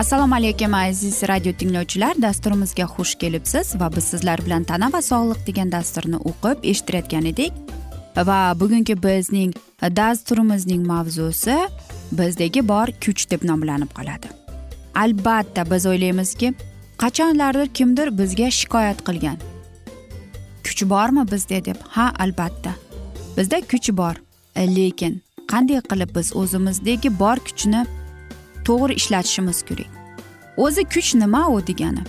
assalomu alaykum aziz radio tinglovchilar. Dasturimizga xush kelibsiz va biz sizlar bilan tana va sog'liq degan dasturni o'qib eshittirayotgan edik. Va bugungi bizning dasturimizning mavzusi bizdagi bor kuch deb nomlanib qoladi. Albatta biz o'ylaymizki qachonlardir kimdir bizga shikoyat qilgan. Kuch bormi bizda deb? Ha albatta. Bizda kuch bor lekin qanday qilib biz o'zimizdagi bor kuchni to'g'ri ishlatishimiz kerak. O'zi kuch nima u degani?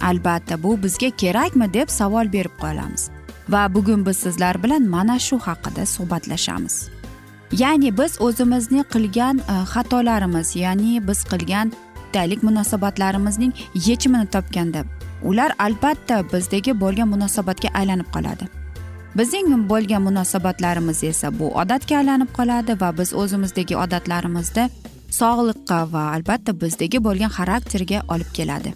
Albatta bu bizga kerakmi deb savol berib qolamiz. Va bugun biz sizlar bilan mana shu haqida suhbatlashamiz. Ya'ni biz o'zimizni qilgan e, xatolarimiz ya'ni biz qilgan aytaylik munosabatlarimizning yechimini topganda ular albatta bizdagi bo'lgan munosabatga aylanib qoladi. Bizning bo'lgan munosabatlarimiz esa bu odatga aylanib qoladi va biz o'zimizdagi odatlarimizda sog'liqqa va albatta bizdagi bo'lgan xarakterga olib keladi.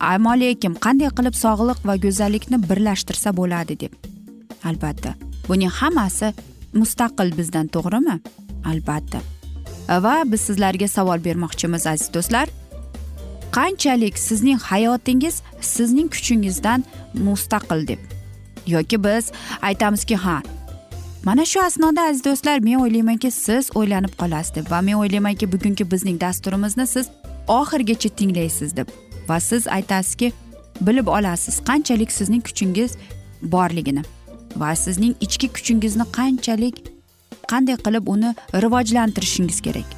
Ammo lekin qanday qilib sog'liq va go'zallikni birlashtirsa bo'ladi deb? Albatta. Buning hammasi mustaqil bizdan to'g'rimi? Albatta. Va biz sizlarga savol bermoqchimiz aziz do'stlar. Qanchalik sizning hayotingiz sizning kuchingizdan mustaqil deb? Yoki biz aytamizki ha mana shu asnoda aziz do'stlar men o'ylaymanki siz o'ylanib qolasiz deb va men o'ylaymanki bugungi bizning dasturimizni siz oxirigacha tinglaysiz deb va siz aytasizki bilib olasiz qanchalik sizning kuchingiz borligini va sizning ichki kuchingizni qanchalik qanday qilib uni rivojlantirishingiz kerak.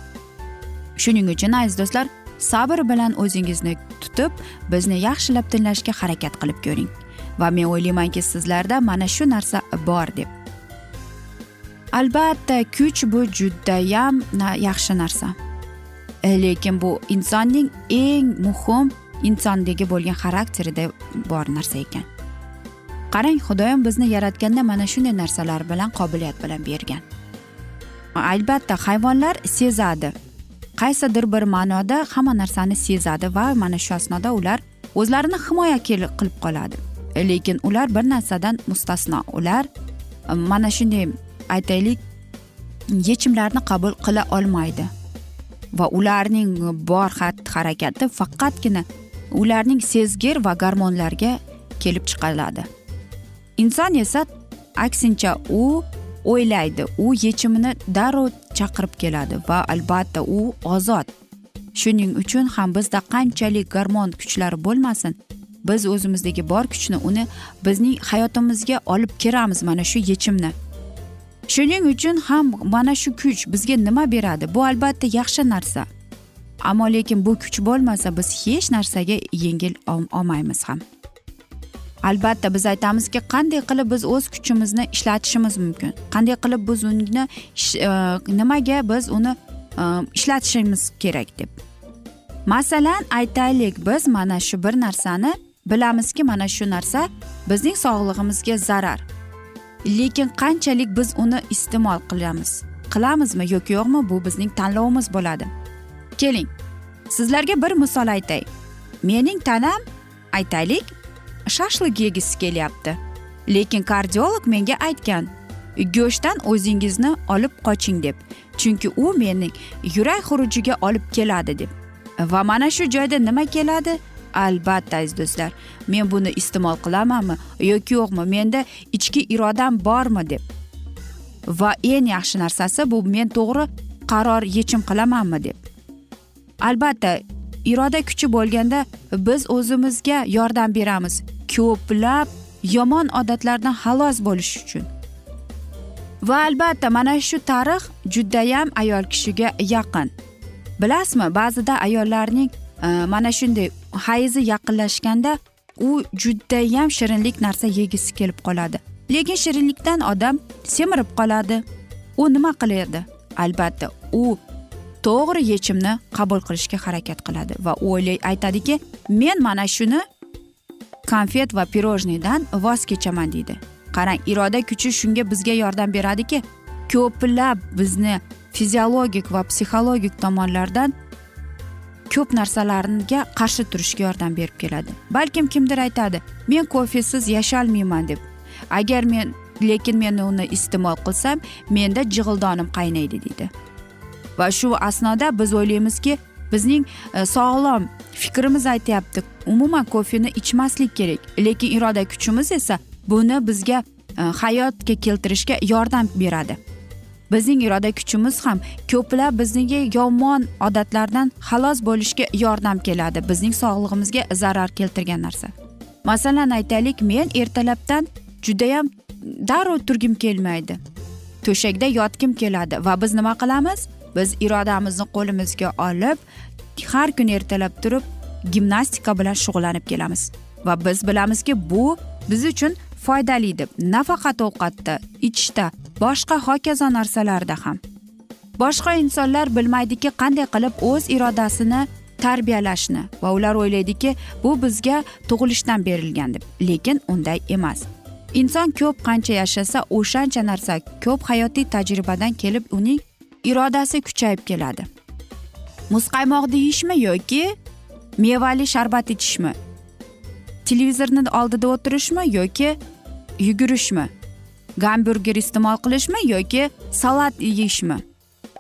Shuning uchun aziz do'stlar sabr bilan o'zingizni tutib bizni yaxshilab tinglashga harakat qilib ko'ring va men o'ylaymanki sizlarda mana shu narsa bor deb albatta kuch bu judayam yaxshi narsa. E, lekin bu insonning eng muhim insondagi bo'lgan xarakterida bor narsa ekan. Qarang xudoyim bizni yaratganda mana shunday narsalar bilan qobiliyat bilan bergan. Albatta hayvonlar sezadi. Qaysidir bir ma'noda hamma narsani sezadi va mana shu asnoda ular o'zlarini himoya qilib qoladi. E, lekin ular bir narsadan mustasno. Ular e, mana shunday aytaylik yechimlarni qabul qila olmaydi. Va ularning bor xatti harakati faqatgina ularning sezgir va gormonlarga kelib chiqiladi inson esa aksincha u o'ylaydi u yechimini darrov chaqirib keladi va albatta u ozod. Shuning uchun ham bizda qanchalik gormon kuchlari bo'lmasin biz o'zimizdagi bor kuchni uni bizning hayotimizga olib kiramiz mana shu yechimni. Shuning uchun ham mana shu kuch bizga nima beradi? Bu albatta yaxshi narsa. Ammo lekin bu kuch bo'lmasa biz hech narsaga yengil olmaymiz ham. Albatta biz aytamizki qanday qilib biz o'z kuchimizni ishlatishimiz mumkin? Qanday qilib biz uni e, nimaga biz uni e, ishlatishimiz kerak deb. Masalan aytaylik biz mana shu bir narsani bilamizki mana shu narsa bizning sog'lig'imizga zarar. Lekin qanchalik biz uni iste'mol qilamiz? Qilamizmi yoki yo'qmi? Bu bizning tanlovimiz bo'ladi. Keling sizlarga bir misol aytay. Mening tanam aytaylik shashlik yegisi kelyapti. Lekin kardiolog menga aytgan go'shtdan o'zingizni olib qoching deb. Chunki u mening yurak xurujiga olib keladi deb. Va mana shu joyda nima keladi? Albatta aziz do'stlar men buni iste'mol qilamanmi yoki yo'qmi? Menda ichki irodam bormi deb. Va eng yaxshi narsasi bu men to'g'ri qaror yechim qilamanmi deb. Albatta iroda kuchi bo'lganda biz o'zimizga yordam beramiz ko'plab yomon odatlardan xalos bo'lish uchun. Va albatta mana shu tarix judayam ayol kishiga yaqin. Bilasizmi ba'zida ayollarning mana shunday hayzi yaqinlashganda u judayam shirinlik narsa yegisi kelib qoladi. Lekin shirinlikdan odam semirib qoladi. U nima qiladi albatta u to'g'ri yechimni qabul qilishga harakat qiladi va u o'ylay aytadiki men mana shuni konfet va pirojniydan voz kechaman deydi. Qarang iroda kuchi shunga bizga yordam beradiki ko'plab bizni fiziologik va psixologik tomonlardan ko'p narsalarga qarshi turishga yordam berib keladi. Balkim kimdir aytadi men kofesiz yasholmayman deb. Agar men lekin men uni iste'mol qilsam menda jig'ildonim qaynaydi deydi. Va shu asnoda biz o'ylaymizki bizning e, sog'lom fikrimiz aytyapti umuman kofeni ichmaslik kerak. Lekin iroda kuchimiz esa buni bizga e, hayotga keltirishga yordam beradi. Bizning iroda kuchimiz ham ko'plab bizga yomon odatlardan xalos bo'lishga yordam keladi. Bizning sog'lig'imizga zarar keltirgan narsa. Masalan aytaylik men ertalabdan judayam darrov turgim kelmaydi. To'shakda yotgim keladi va biz nima qilamiz? Biz irodamizni qo'limizga olib har kuni ertalab turib gimnastika bilan shug'ullanib kelamiz. Va biz bilamizki bu biz uchun foydali deb. Nafaqat ovqatda ichishda boshqa hokazo narsalarda ham. Boshqa insonlar bilmaydiki qanday qilib o'z irodasini tarbiyalashni va ular o'ylaydiki bu bizga tug'ilishdan berilgan deb. Lekin unday emas. Inson ko'p qancha yashasa o'shancha narsa ko'p hayotiy tajribadan kelib uning irodasi kuchayib keladi. Muzqaymoqni yeyishmi yoki mevali sharbat ichishmi? Televizorni oldida o'tirishmi yoki yugurishmi? Gamburger iste'mol qilishmi yoki salat yeyishmi?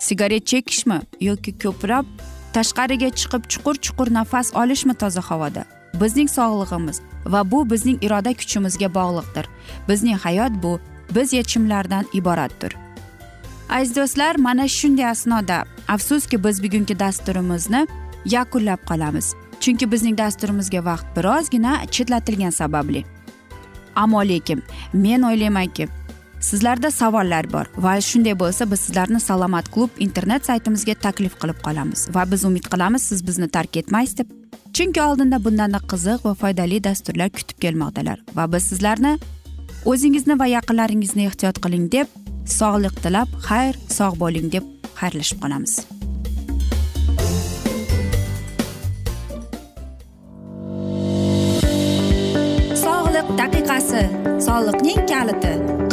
Sigaret chekishmi yoki ko'proq tashqariga chiqib chuqur chuqur nafas olishmi toza havoda? Bizning sog'lig'imiz va bu bizning iroda kuchimizga bog'liqdir. Bizning hayot bu biz yechimlardan iboratdir. Aziz do'stlar mana shunday asnoda afsuski biz bugungi dasturimizni yakunlab qolamiz. Chunki bizning dasturimizga vaqt birozgina chetlatilgani sababli. Ammo lekin men o'ylaymanki sizlarda savollar bor va shunday bo'lsa biz sizlarni salomat klub internet saytimizga taklif qilib qolamiz va biz umid qilamiz siz bizni tark etmaysiz deb. Chunki oldinda bundanda qiziq va foydali dasturlar kutib kelmoqdalar va biz sizlarni o'zingizni va yaqinlaringizni ehtiyot qiling deb sog'lik tilab xayr sog' bo'ling deb xayrlashib qolamiz. Sog'liq daqiqasi soliqning kaliti.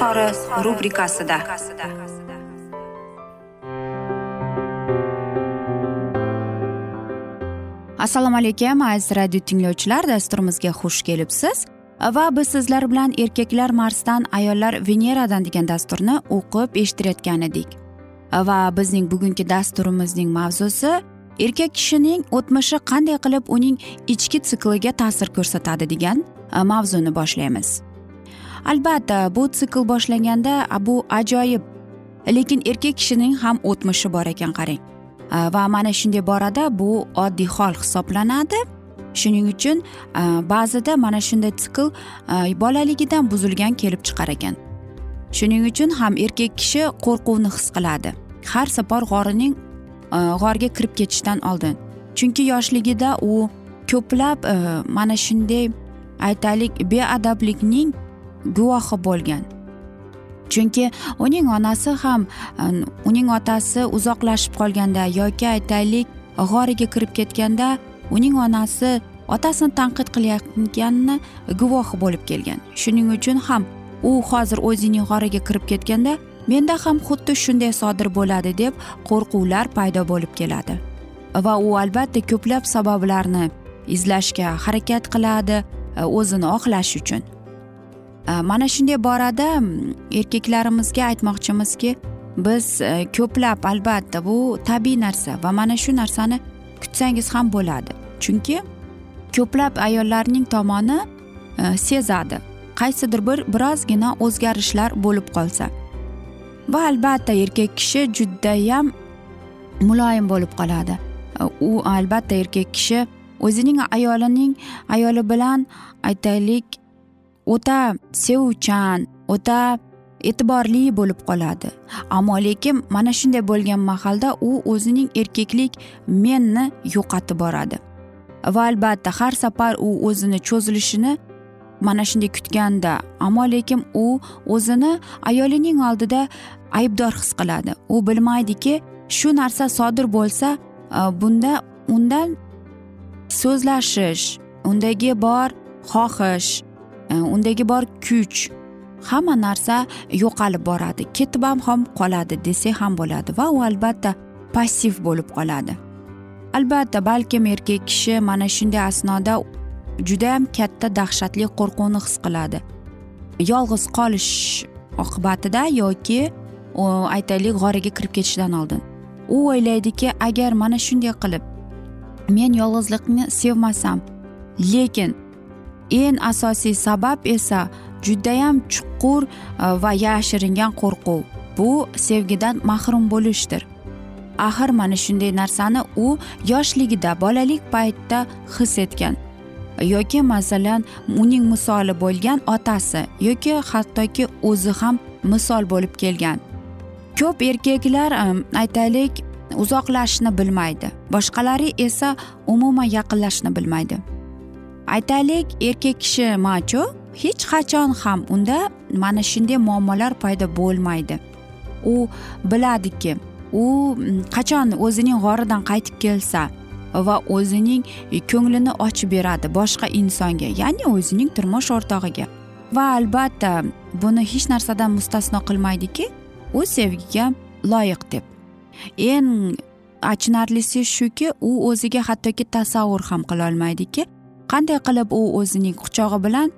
izhori rubrikasida. Assalomu alaykum aziz radio tinglovchilar dasturimizga xush kelibsiz. Va biz sizlar bilan erkaklar marsdan ayollar veneradan degan dasturni o'qib eshittirayotgan edik. Va bizning bugungi dasturimizning mavzusi erkak kishining o'tmishi qanday qilib uning ichki sikliga ta'sir ko'rsatadi degan e, mavzuni boshlaymiz. Albatta bu sikl boshlanganda bu ajoyib. Lekin erkak kishining ham o'tmishi bor ekan qarang. Va mana shunday borada bu oddiy hol hisoblanadi. Shuning uchun ba'zida mana shunday sikl bolaligidan buzilgan kelib chiqar ekan. Shuning uchun ham erkak kishi qo'rquvni his qiladi. Har safar g'orining g'orga kirib ketishdan oldin. Chunki yoshligida u ko'plab mana shunday aytaylik beadablikning guvohi bo'lgan. Chunki uning onasi ham uning otasi uzoqlashib qolganda yoki aytaylik g'origa kirib ketganda uning onasi otasini tanqid qilayotganini guvohi bo'lib kelgan. Shuning uchun ham u hozir o'zining g'origa kirib ketganda menda ham xuddi shunday sodir bo'ladi deb qo'rquvlar paydo bo'lib keladi. Va u albatta ko'plab sabablarni izlashga harakat qiladi e, o'zini oqlash uchun. Э, mana shunday borada erkaklarimizga aytmoqchimizki biz э, ko'plab albatta bu tabiiy narsa va mana shu narsani kutsangiz ham bo'ladi. Chunki ko'plab ayollarning tomoni e, sezadi. Qaysidir bir birozgina o'zgarishlar bo'lib qolsa. Va albatta erkak kishi judayam muloyim bo'lib qoladi. E, u albatta erkak kishi o'zining ayolining ayoli bilan aytaylik o'ta sevuvchan o'ta e'tiborli bo'lib qoladi. Ammo lekin mana shunday bo'lgan mahalda u o'zining erkaklik menni yo'qotib boradi. Va albatta har safar u o'zini cho'zilishini mana shunday kutganda ammo lekin u o'zini ayolining oldida aybdor his qiladi. U bilmaydiki shu narsa sodir bo'lsa e, bunda undan so'zlashish undagi bor xohish Э, undagi bor kuch. Hamma narsa yo'qolib boradi. Ketib ham ham qoladi desak ham bo'ladi va u albatta passiv bo'lib qoladi. Albatta balkim erkak kishi mana shunday asnoda judayam katta dahshatli qo'rquvni his qiladi. Yolg'iz qolish oqibatida yoki aytaylik g'origa kirib ketishidan oldin. U o'ylaydiki agar mana shunday qilib men yolg'izlikni sevmasam lekin eng asosiy sabab esa judayam chuqur e, va yashiringan qo'rquv. Bu sevgidan mahrum bo'lishdir. Axir mana shunday narsani u yoshligida bolalik paytda his etgan. Yoki masalan uning misoli bo'lgan otasi yoki hattoki o'zi ham misol bo'lib kelgan. Ko'p erkaklar e, aytaylik uzoqlashishni bilmaydi. Boshqalari esa umuman yaqinlashishni bilmaydi. Aytaylik erkak kishi macho hech qachon ham unda mana shunday muammolar paydo bo'lmaydi. U biladiki u mm, qachon o'zining g'oridan qaytib kelsa va o'zining ko'nglini ochib beradi boshqa insonga ya'ni o'zining turmush o'rtog'iga. Va albatta buni hech narsadan mustasno qilmaydiki u sevgiga loyiq deb. Eng achinarlisi shuki u o'ziga hattoki tasavvur ham qilolmaydiki qanday qilib u o'zining quchog'i bilan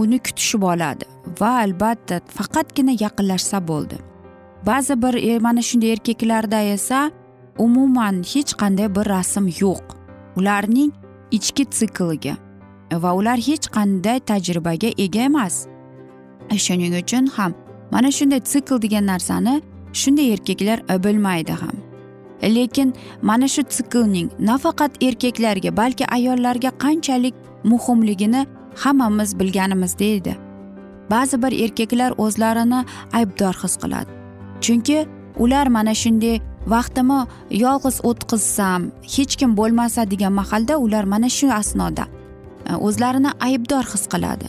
uni kutishib oladi? Va albatta faqatgina yaqinlashsa bo'ldi. Ba'zi bir e, mana shunday erkaklarda esa umuman hech qanday bir rasm yo'q. Ularning ichki sikliga va ular hech qanday tajribaga ega emas. E, shuning uchun ham mana shunday sikl degan narsani shunday erkaklar e, bilmaydi ham. Lekin mana shu siklning nafaqat erkaklarga balki ayollarga qanchalik muhimligini hammamiz bilganimizda edi ba'zi bir erkaklar o'zlarini aybdor his qiladi. Chunki ular mana shunday vaqtimni yolg'iz o'tkazsam hech kim bo'lmasa degan mahalda ular mana shu asnoda e, o'zlarini aybdor his qiladi.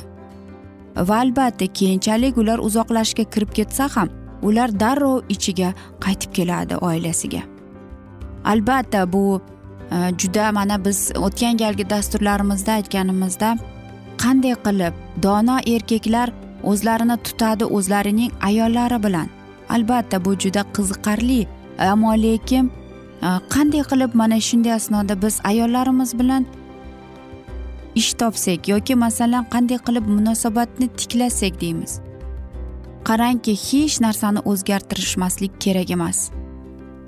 Va albatta keyinchalik ular uzoqlashishga kirib ketsa ham ular darrov ichiga qaytib keladi oilasiga. Albatta bu e, juda mana biz o'tgan galgi dasturlarimizda aytganimizda qanday qilib dono erkaklar o'zlarini tutadi o'zlarining ayollari bilan. Albatta bu juda qiziqarli ammo lekin e, qanday qilib mana shunday asnoda biz ayollarimiz bilan ish topsak yoki masalan qanday qilib munosabatni tiklasak deymiz. Qarangki hech narsani o'zgartirishmaslik kerak emas.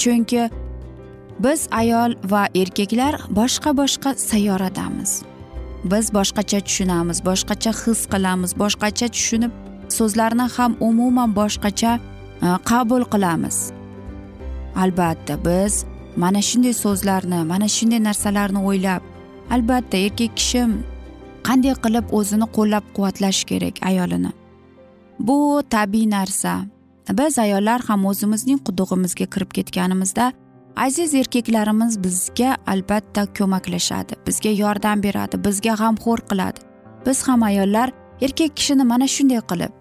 Chunki biz ayol va erkaklar boshqa boshqa sayyoradamiz biz boshqacha tushunamiz boshqacha his qilamiz boshqacha tushunib so'zlarni ham umuman boshqacha e, qabul qilamiz. Albatta biz mana shunday so'zlarni mana shunday narsalarni o'ylab albatta erkak kishi qanday qilib o'zini qo'llab quvvatlash kerak ayolini? Bu tabiiy narsa. Biz ayollar ham o'zimizning qudug'imizga kirib ketganimizda aziz erkaklarimiz bizga albatta ko'maklashadi bizga yordam beradi bizga g'amxo'r qiladi. Biz ham ayollar erkak kishini mana shunday qilib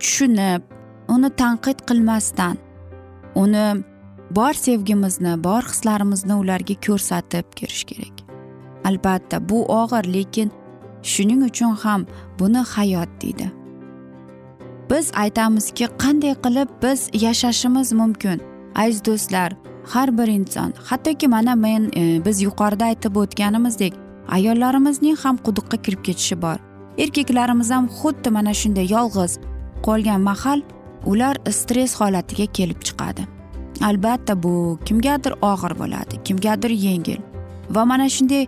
tushunib uni tanqid qilmasdan uni bor sevgimizni bor hislarimizni ularga ko'rsatib kirish kerak. Albatta bu og'ir lekin shuning uchun ham buni hayot deydi. Biz aytamizki qanday qilib biz yashashimiz mumkin? Aziz do'stlar har bir inson hattoki mana men e, biz yuqorida aytib o'tganimizdek ayollarimizning ham quduqqa kirib ketishi bor. Erkaklarimiz ham xuddi mana shunday yolg'iz qolgan mahal ular stress holatiga kelib chiqadi. Albatta bu kimgadir og'ir bo'ladi kimgadir yengil va mana shunday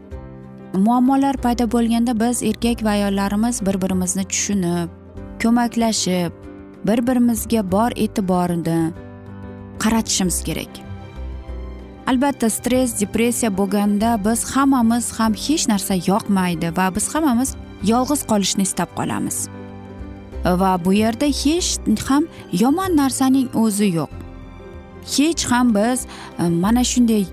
muammolar paydo bo'lganda biz erkak va ayollarimiz bir birimizni tushunib ko'maklashib bir birimizga bor e'tiborni qaratishimiz kerak. Albatta stress depressiya bo'lganda biz hammamiz ham hech narsa yoqmaydi va biz hammamiz yolg'iz qolishni istab qolamiz. Va bu yerda hech ham yomon narsaning o'zi yo'q. Hech ham biz e, mana shunday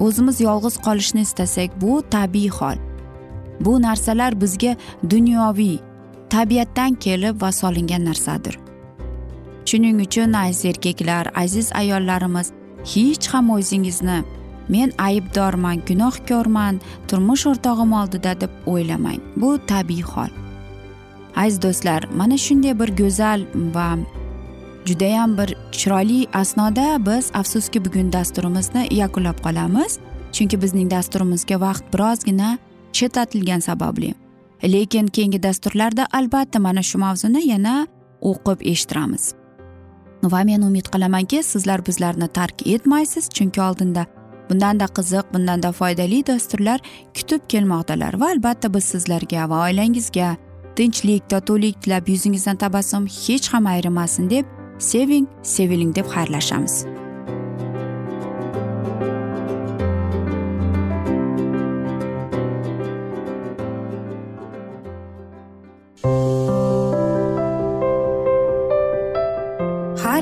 o'zimiz yolg'iz qolishni istasak bu tabiiy hol. Bu narsalar bizga dunyoviy tabiatdan kelib va solingan narsadir. Shuning uchun aziz erkaklar aziz ayollarimiz hech ham o'zingizni men aybdorman gunohkorman turmush o'rtog'im oldida deb o'ylamang. Bu tabiiy hol. Aziz do'stlar mana shunday bir go'zal va judayam bir chiroyli asnoda biz afsuski bugun dasturimizni yakunlab qolamiz. Chunki bizning dasturimizga vaqt birozgina chetlatilgani sababli. Lekin keyingi dasturlarda albatta mana shu mavzuni yana o'qib eshittiramiz. Va men umid qilamanki sizlar bizlarni tark etmaysiz chunki oldinda bundanda qiziq bundanda foydali dasturlar kutib kelmoqdalar va albatta biz sizlarga va oilangizga tinchlik totuvlik tilab yuzingizdan tabassum hech ham ayrimasin deb seving seviling deb xayrlashamiz.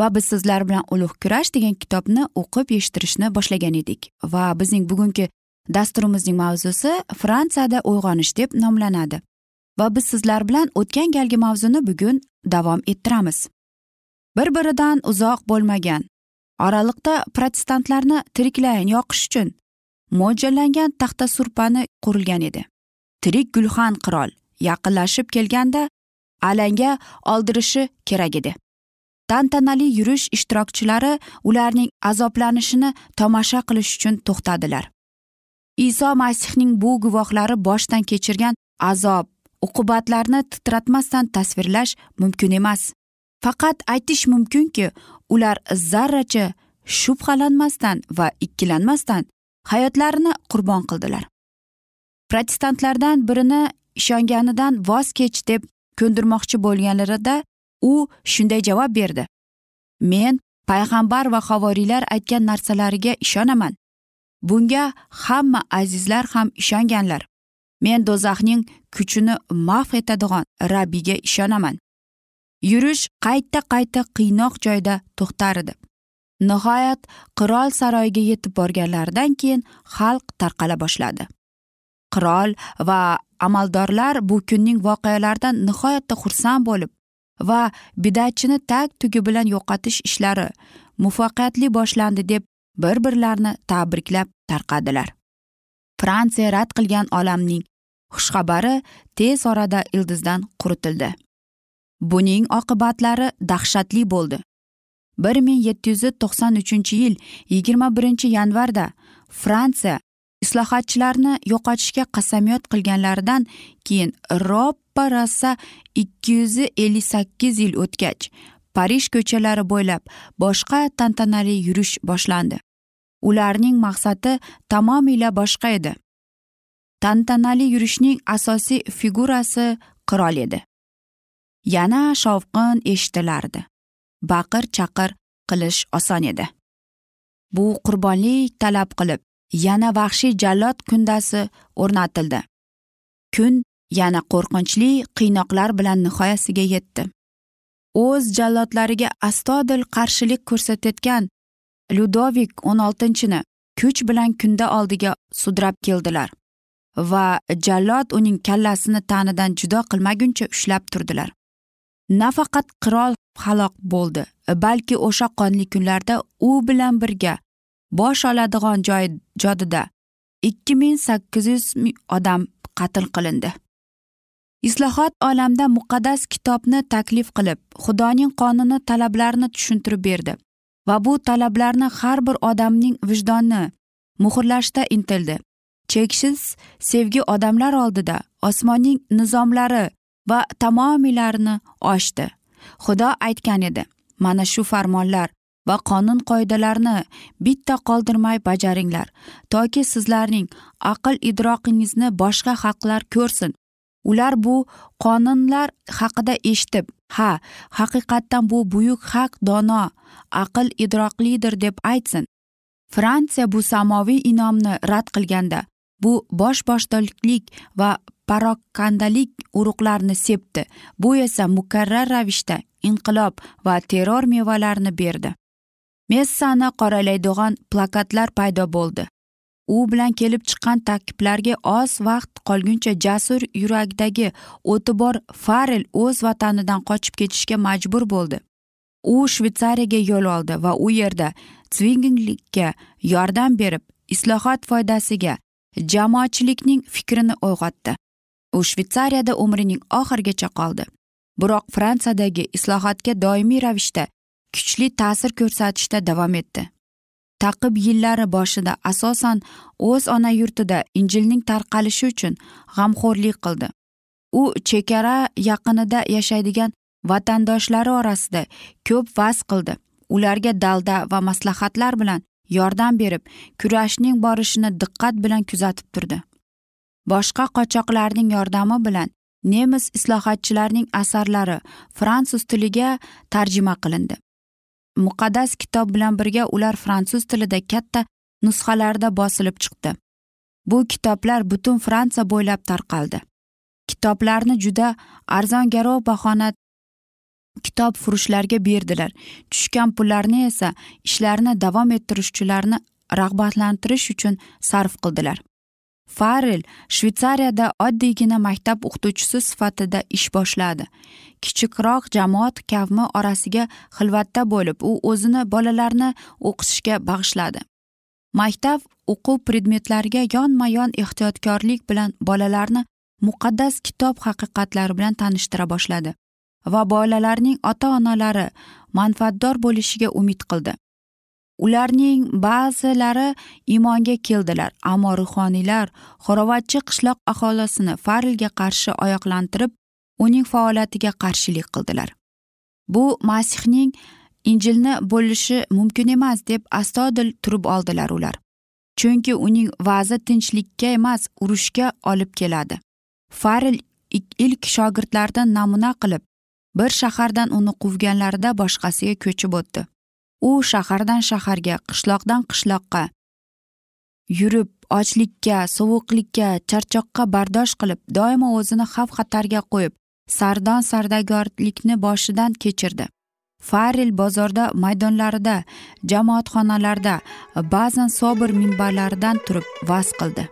Va biz sizlar bilan ulug' kurash degan kitobni o'qib eshittirishni boshlagan edik. Va bizning bugungi dasturimizning mavzusi fransiyada uyg'onish deb nomlanadi. Va biz sizlar bilan o'tgan galgi mavzuni bugun davom ettiramiz. Bir biridan uzoq bo'lmagan oraliqda protestantlarni tiriklayin yoqish uchun mo'ljallangan taxta surpani qurilgan edi. Tirik gulxan qirol yaqinlashib kelganda alanga oldirishi kerak edi. Tantanali yurish ishtirokchilari ularning azoblanishini tomosha qilish uchun to'xtadilar. Iso masihning bu guvohlari boshdan kechirgan azob uqubatlarni titratmasdan tasvirlash mumkin emas. Faqat aytish mumkinki ular zarracha shubhalanmasdan va ikkilanmasdan hayotlarini qurbon qildilar. Protestantlardan birini ishonganidan voz kech deb ko'ndirmoqchi bo'lganlarida u shunday javob berdi. Men payg'ambar va havoriylar aytgan narsalariga ishonaman. Bunga hamma azizlar ham ishonganlar. Men do'zaxning kuchini mahv etadigan rabbiga ishonaman. Yurish qayta qayta qiynoq joyda to'xtar edi. Nihoyat qirol saroyiga yetib borganlaridan keyin xalq tarqala boshladi. Qirol va amaldorlar bu kunning voqealaridan nihoyatda xursand bo'lib va bidatchini tag tugi bilan yo'qotish ishlari muvaffaqiyatli boshlandi deb bir birlarini tabriklab tarqadilar. Fransiya rad qilgan olamning xushxabari tez orada ildizdan quritildi. Buning oqibatlari dahshatli bo'ldi. Bir ming yetti yuz to'qson uchinchi yil yigirma birinchi yanvarda fransiya islohotchilarni yo'qotishga qasamyod qilganlaridan keyin roppa rosa ikki yuz ellik sakkiz yil o'tgach parij ko'chalari bo'ylab boshqa tantanali yurish boshlandi. Ularning maqsadi tamomila boshqa edi. Tantanali yurishning asosiy figurasi qirol edi. Yana shovqin eshitilardi. Baqir chaqir qilish oson edi. Bu qurbonlik talab qilib yana vahshiy jallod kundasi o'rnatildi. Kun yana qo'rqinchli qiynoqlar bilan nihoyasiga yetdi. O'z jallodlariga astodil qarshilik ko'rsatayotgan ludovik o'n oltinchini kuch bilan kunda oldiga sudrab keldilar va jallod uning kallasini tanidan judo qilmaguncha ushlab turdilar. Nafaqat qirol halok bo'ldi balki o'sha qonli kunlarda u bilan birga bosh oladigan joy jodida ikki ming sakkiz yuz odam qatl qilindi. Islohot olamda muqaddas kitobni taklif qilib xudoning qonuni talablarini tushuntirib berdi va bu talablarni har bir odamning vijdoni muhrlashda intildi. Cheksiz sevgi odamlar oldida osmonning nizomlari va tamomiylarini ochdi. Xudo aytgan edi mana shu farmonlar va qonun qoidalarini bitta qoldirmay bajaringlar. Toki sizlarning aql idroqingizni boshqa xalqlar ko'rsin. Ular bu qonunlar haqida eshitib ha haqiqatdan bu buyuk haq dono aql idroqlidir deb aytsin. Fransiya bu samoviy inomni rad qilganda bu bosh boshdoliklik va parokandalik urug'larini sepdi. Bu esa mukarrar ravishda inqilob va terror mevalarini berdi. Messani qoralaydigan plakatlar paydo bo'ldi. U bilan kelib chiqqan takiblarga oz vaqt qolguncha jasur yuragidagi o'ti bor farel o'z vatanidan qochib ketishga majbur bo'ldi. U shvetsariyaga yo'l oldi va u yerda svinginglikka yordam berib islohot foydasiga jamoatchilikning fikrini uyg'otdi. U shvetsariyada umrining oxirigacha qoldi. Biroq fransiyadagi islohotga doimiy ravishda kuchli ta'sir ko'rsatishda davom etdi. Taqib yillari boshida asosan o'z ona yurtida injilning tarqalishi uchun g'amxo'rlik qildi. U chegara yaqinida yashaydigan vatandoshlari orasida ko'p vaz qildi. Ularga dalda va maslahatlar bilan yordam berib kurashning borishini diqqat bilan kuzatib turdi. Boshqa qochoqlarning yordami bilan nemis islohotchilarining asarlari fransuz tiliga tarjima qilindi. Muqaddas kitob bilan birga ular fransuz tilida katta nusxalarda bosilib chiqdi. Bu kitoblar butun fransiya bo'ylab tarqaldi. Kitoblarni juda arzon garov bahona kitob furushlarga berdilar. Tushgan pullarni esa ishlarni davom ettiruvchilarni rag'batlantirish uchun sarf qildilar. Farel shvetsariyada oddiygina maktab o'qituvchisi sifatida ish boshladi. Kichikroq jamoat kavmi orasiga xilvatda bo'lib u o'zini bolalarni o'qitishga bag'ishladi. Maktab o'quv predmetlariga yonma yon ehtiyotkorlik bilan bolalarni muqaddas kitob haqiqatlari bilan tanishtira boshladi va bolalarning ota onalari manfaatdor bo'lishiga umid qildi. Ularning ba'zilari iymonga keldilar ammo ruhoniylar xo'rovatchi qishloq aholisini farilga qarshi oyoqlantirib uning faoliyatiga qarshilik qildilar. Bu masihning injilni bo'lishi mumkin emas deb astodil turib oldilar ular. Chunki uning va'zi tinchlikka emas urushga olib keladi. Faril ilk shogirdlaridan namuna qilib bir shahardan uni quvganlarida boshqasiga ko'chib o'tdi. U shahardan shaharga qishloqdan qishloqqa yurib ochlikka sovuqlikka charchoqqa bardosh qilib doimo o'zini xavf xatarga qo'yib sardon sardagorlikni boshidan kechirdi. Faril bozorda maydonlarida jamoatxonalarda ba'zan sobir minbarlaridan turib vaz qildi.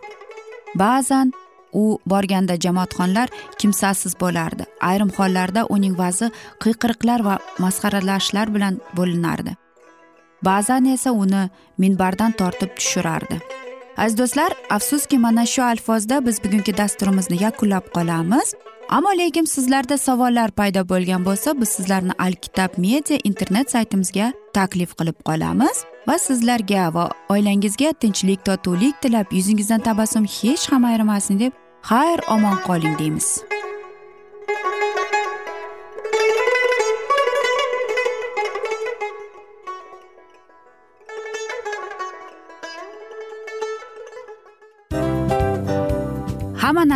Ba'zan u borganda jamoatxonlar kimsasiz bo'lardi. Ayrim hollarda uning vazi qiyqiriqlar va masxaralashlar bilan bo'linardi. Ba'zan esa uni minbardan tortib tushirardi. Aziz do'stlar afsuski mana shu alfozda biz bugungi dasturimizni yakunlab qolamiz. Ammo lekin sizlarda savollar paydo bo'lgan bo'lsa biz sizlarni alkitab media internet saytimizga taklif qilib qolamiz va sizlarga va oilangizga tinchlik totuvlik tilab yuzingizdan tabassum hech ham ayrimasin deb xayr omon qoling deymiz.